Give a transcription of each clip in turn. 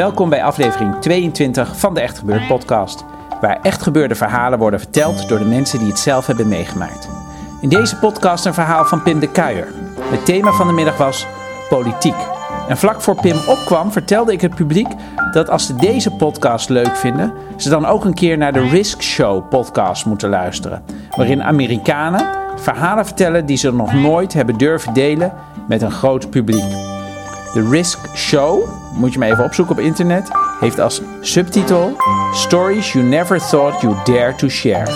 Welkom bij aflevering 22 van de Echt Gebeurd podcast, waar echt gebeurde verhalen worden verteld door de mensen die het zelf hebben meegemaakt. In deze podcast een verhaal van Pim de Kuijer. Het thema van de middag was politiek. En vlak voor Pim opkwam vertelde ik het publiek dat als ze deze podcast leuk vinden, ze dan ook een keer naar de Risk Show podcast moeten luisteren, waarin Amerikanen verhalen vertellen die ze nog nooit hebben durven delen met een groot publiek. De Risk Show, moet je maar even opzoeken op internet, heeft als subtitel Stories You Never Thought You Dare to Share.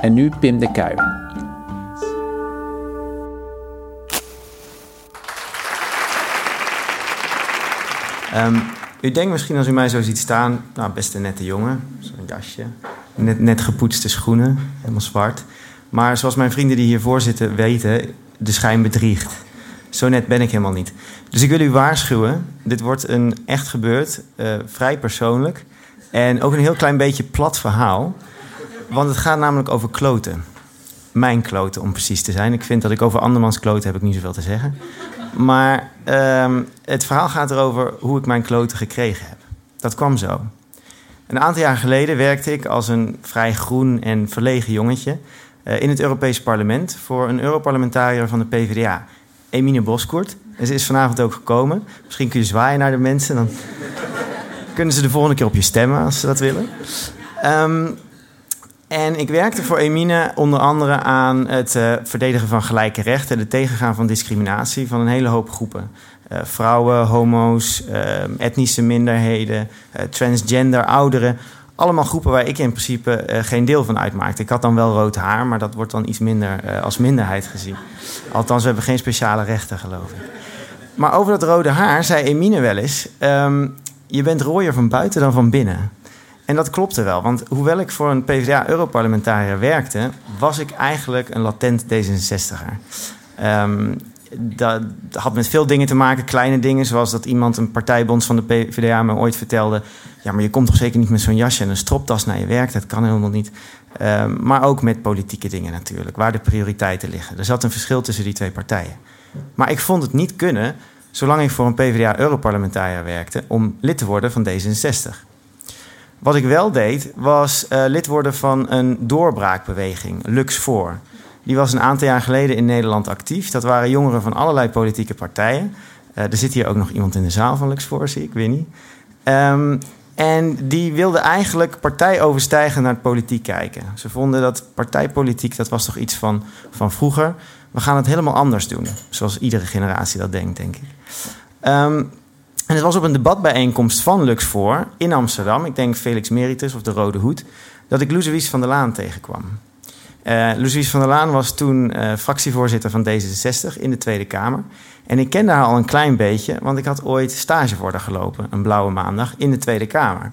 En nu Pim de Kuijer. Um, u denkt misschien als u mij zo ziet staan, nou best een nette jongen, zo'n jasje, net, net gepoetste schoenen, helemaal zwart. Maar zoals mijn vrienden die hiervoor zitten weten, de schijn bedriegt. Zo net ben ik helemaal niet. Dus ik wil u waarschuwen. Dit wordt een echt gebeurd, uh, vrij persoonlijk. En ook een heel klein beetje plat verhaal. Want het gaat namelijk over kloten. Mijn kloten, om precies te zijn. Ik vind dat ik over andermans kloten heb ik niet zoveel te zeggen. Maar uh, het verhaal gaat erover hoe ik mijn kloten gekregen heb. Dat kwam zo. Een aantal jaar geleden werkte ik als een vrij groen en verlegen jongetje... Uh, in het Europees Parlement voor een Europarlementariër van de PvdA... Emine Boskoert. En ze is vanavond ook gekomen. Misschien kun je zwaaien naar de mensen. Dan kunnen ze de volgende keer op je stemmen als ze dat willen. Um, en ik werkte voor Emine onder andere aan het uh, verdedigen van gelijke rechten, het tegengaan van discriminatie van een hele hoop groepen. Uh, vrouwen, homo's, uh, etnische minderheden, transgender, ouderen. Allemaal groepen waar ik in principe geen deel van uitmaakte. Ik had dan wel rood haar, maar dat wordt dan iets minder als minderheid gezien. Althans, we hebben geen speciale rechten, geloof ik. Maar over dat rode haar zei Emine wel eens: um, Je bent rooier van buiten dan van binnen. En dat klopte wel, want hoewel ik voor een PvdA-europarlementariër werkte, was ik eigenlijk een latent D66er. Um, dat had met veel dingen te maken, kleine dingen, zoals dat iemand, een partijbond van de PvdA, me ooit vertelde: Ja, maar je komt toch zeker niet met zo'n jasje en een stropdas naar je werk? Dat kan helemaal niet. Um, maar ook met politieke dingen natuurlijk, waar de prioriteiten liggen. Er zat een verschil tussen die twee partijen. Maar ik vond het niet kunnen, zolang ik voor een PvdA-europarlementariër werkte, om lid te worden van D66. Wat ik wel deed, was uh, lid worden van een doorbraakbeweging, Lux voor. Die was een aantal jaar geleden in Nederland actief. Dat waren jongeren van allerlei politieke partijen. Uh, er zit hier ook nog iemand in de zaal van Lux voor, zie ik, Winnie. Um, en die wilden eigenlijk partijoverstijgend naar het politiek kijken. Ze vonden dat partijpolitiek, dat was toch iets van, van vroeger. We gaan het helemaal anders doen. Zoals iedere generatie dat denkt, denk ik. Um, en het was op een debatbijeenkomst van Lux voor in Amsterdam, ik denk Felix Meritus of de Rode Hoed, dat ik Louise van der Laan tegenkwam. Uh, van der Laan was toen uh, fractievoorzitter van D66 in de Tweede Kamer. En ik kende haar al een klein beetje, want ik had ooit stage voor haar gelopen, een blauwe maandag, in de Tweede Kamer.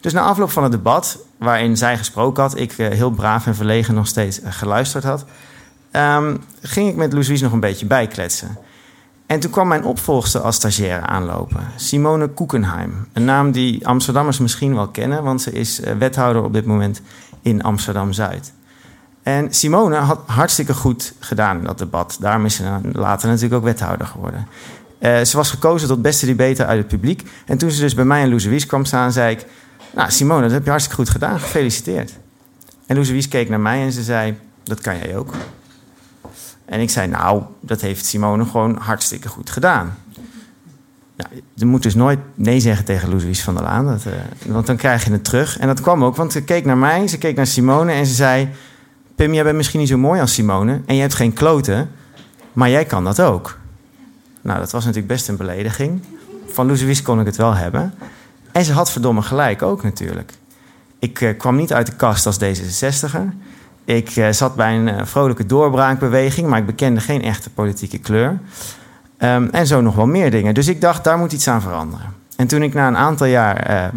Dus na afloop van het debat, waarin zij gesproken had, ik uh, heel braaf en verlegen nog steeds geluisterd had, um, ging ik met Louise nog een beetje bijkletsen. En toen kwam mijn opvolgster als stagiaire aanlopen, Simone Koekenheim. Een naam die Amsterdammers misschien wel kennen, want ze is eh, wethouder op dit moment in Amsterdam Zuid. En Simone had hartstikke goed gedaan in dat debat. Daarom is ze later natuurlijk ook wethouder geworden. Uh, ze was gekozen tot beste debater uit het publiek. En toen ze dus bij mij en Louise kwam staan, zei ik... Nou, Simone, dat heb je hartstikke goed gedaan. Gefeliciteerd. En Louise keek naar mij en ze zei... Dat kan jij ook. En ik zei, nou, dat heeft Simone gewoon hartstikke goed gedaan. Nou, je moet dus nooit nee zeggen tegen Louise van der Laan. Uh, want dan krijg je het terug. En dat kwam ook, want ze keek naar mij, ze keek naar Simone en ze zei... Pim, jij bent misschien niet zo mooi als Simone en je hebt geen kloten, maar jij kan dat ook. Nou, dat was natuurlijk best een belediging. Van Loesewies kon ik het wel hebben. En ze had verdomme gelijk ook natuurlijk. Ik uh, kwam niet uit de kast als D66er. Ik uh, zat bij een uh, vrolijke doorbraakbeweging, maar ik bekende geen echte politieke kleur. Um, en zo nog wel meer dingen. Dus ik dacht, daar moet iets aan veranderen. En toen ik na een aantal jaar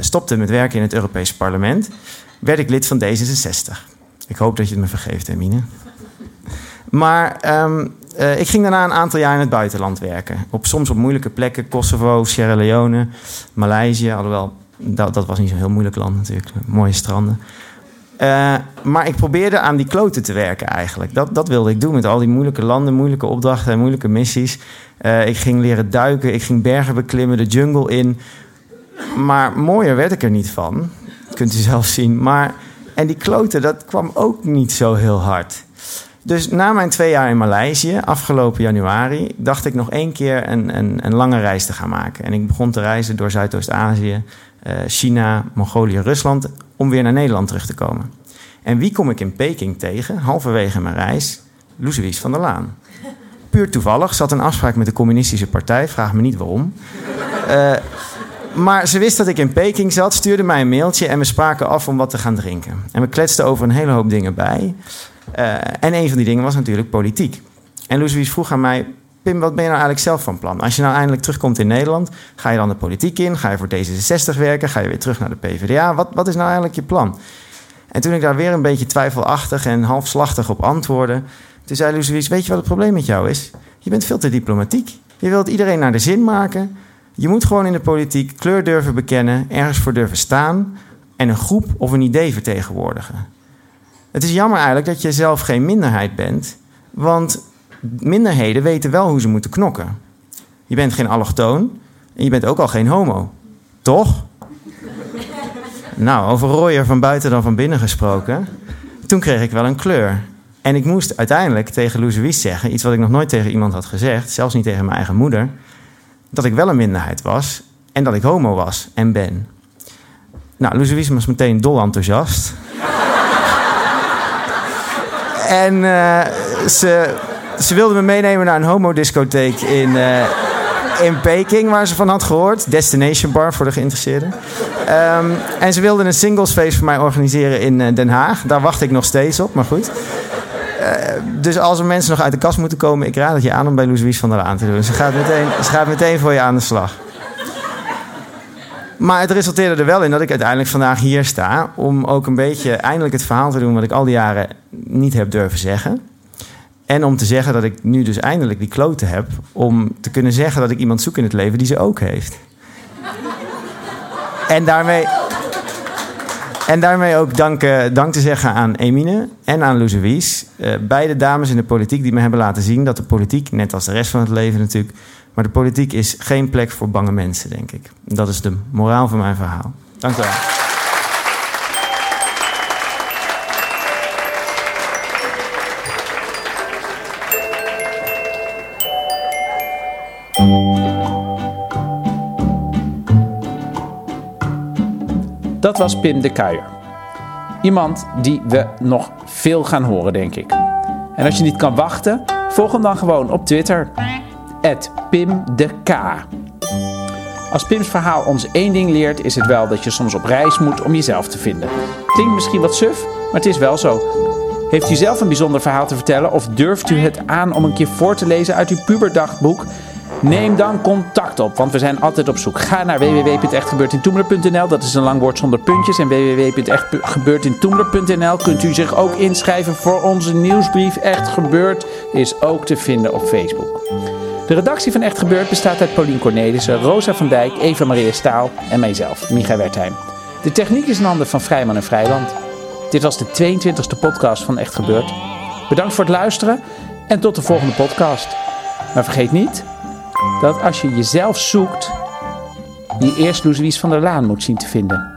stopte met werken in het Europees Parlement, werd ik lid van D66. Ik hoop dat je het me vergeeft, Hermine. Maar um, uh, ik ging daarna een aantal jaar in het buitenland werken. Op, soms op moeilijke plekken. Kosovo, Sierra Leone, Maleisië. Alhoewel, dat, dat was niet zo'n heel moeilijk land natuurlijk. Mooie stranden. Uh, maar ik probeerde aan die kloten te werken eigenlijk. Dat, dat wilde ik doen met al die moeilijke landen, moeilijke opdrachten en moeilijke missies. Uh, ik ging leren duiken, ik ging bergen beklimmen, de jungle in. Maar mooier werd ik er niet van. Dat kunt u zelf zien. Maar, en die kloten, dat kwam ook niet zo heel hard. Dus na mijn twee jaar in Maleisië, afgelopen januari, dacht ik nog één keer een, een, een lange reis te gaan maken. En ik begon te reizen door Zuidoost-Azië, uh, China, Mongolië, Rusland, om weer naar Nederland terug te komen. En wie kom ik in Peking tegen, halverwege mijn reis? Louise van der Laan. Puur toevallig zat een afspraak met de Communistische Partij, vraag me niet waarom. Uh, maar ze wist dat ik in Peking zat, stuurde mij een mailtje en we spraken af om wat te gaan drinken. En we kletsten over een hele hoop dingen bij. Uh, en een van die dingen was natuurlijk politiek. En Louise vroeg aan mij: Pim, wat ben je nou eigenlijk zelf van plan? Als je nou eindelijk terugkomt in Nederland, ga je dan de politiek in? Ga je voor D66 werken? Ga je weer terug naar de PvdA? Wat, wat is nou eigenlijk je plan? En toen ik daar weer een beetje twijfelachtig en halfslachtig op antwoordde, toen zei Louise: Weet je wat het probleem met jou is? Je bent veel te diplomatiek. Je wilt iedereen naar de zin maken. Je moet gewoon in de politiek kleur durven bekennen, ergens voor durven staan en een groep of een idee vertegenwoordigen. Het is jammer eigenlijk dat je zelf geen minderheid bent, want minderheden weten wel hoe ze moeten knokken. Je bent geen allochtoon en je bent ook al geen homo. Toch? nou, over rooier van buiten dan van binnen gesproken. Toen kreeg ik wel een kleur. En ik moest uiteindelijk tegen Louise zeggen, iets wat ik nog nooit tegen iemand had gezegd, zelfs niet tegen mijn eigen moeder, dat ik wel een minderheid was en dat ik homo was en ben. Nou, Louise was meteen dol enthousiast. En uh, ze, ze wilde me meenemen naar een homodiscotheek in, uh, in Peking, waar ze van had gehoord. Destination Bar voor de geïnteresseerden. Um, en ze wilde een singlesfeest voor mij organiseren in uh, Den Haag. Daar wacht ik nog steeds op, maar goed. Dus als er mensen nog uit de kast moeten komen, ik raad het je aan om bij Louise van der Laan te doen. Ze gaat, meteen, ze gaat meteen voor je aan de slag. Maar het resulteerde er wel in dat ik uiteindelijk vandaag hier sta. Om ook een beetje eindelijk het verhaal te doen wat ik al die jaren niet heb durven zeggen. En om te zeggen dat ik nu dus eindelijk die kloten heb. Om te kunnen zeggen dat ik iemand zoek in het leven die ze ook heeft. en daarmee. En daarmee ook dank, dank te zeggen aan Emine en aan Wies. Uh, beide dames in de politiek die me hebben laten zien dat de politiek, net als de rest van het leven natuurlijk, maar de politiek is geen plek voor bange mensen, denk ik. Dat is de moraal van mijn verhaal. Dank u wel. Dat was Pim de Kuijer. Iemand die we nog veel gaan horen, denk ik. En als je niet kan wachten, volg hem dan gewoon op Twitter. Pim de K. Als Pims verhaal ons één ding leert, is het wel dat je soms op reis moet om jezelf te vinden. Klinkt misschien wat suf, maar het is wel zo. Heeft u zelf een bijzonder verhaal te vertellen of durft u het aan om een keer voor te lezen uit uw puberdagboek? Neem dan contact op, want we zijn altijd op zoek. Ga naar www.echtgebeurtintoemler.nl, dat is een lang woord zonder puntjes. En www.echtgebeurtintoemler.nl kunt u zich ook inschrijven voor onze nieuwsbrief. Echt Gebeurd is ook te vinden op Facebook. De redactie van Echt Gebeurd bestaat uit Paulien Cornelissen, Rosa van Dijk, Eva Maria Staal en mijzelf, Micha Wertheim. De techniek is in handen van Vrijman en Vrijland. Dit was de 22e podcast van Echt Gebeurd. Bedankt voor het luisteren en tot de volgende podcast. Maar vergeet niet dat als je jezelf zoekt, je eerst Louise van der Laan moet zien te vinden.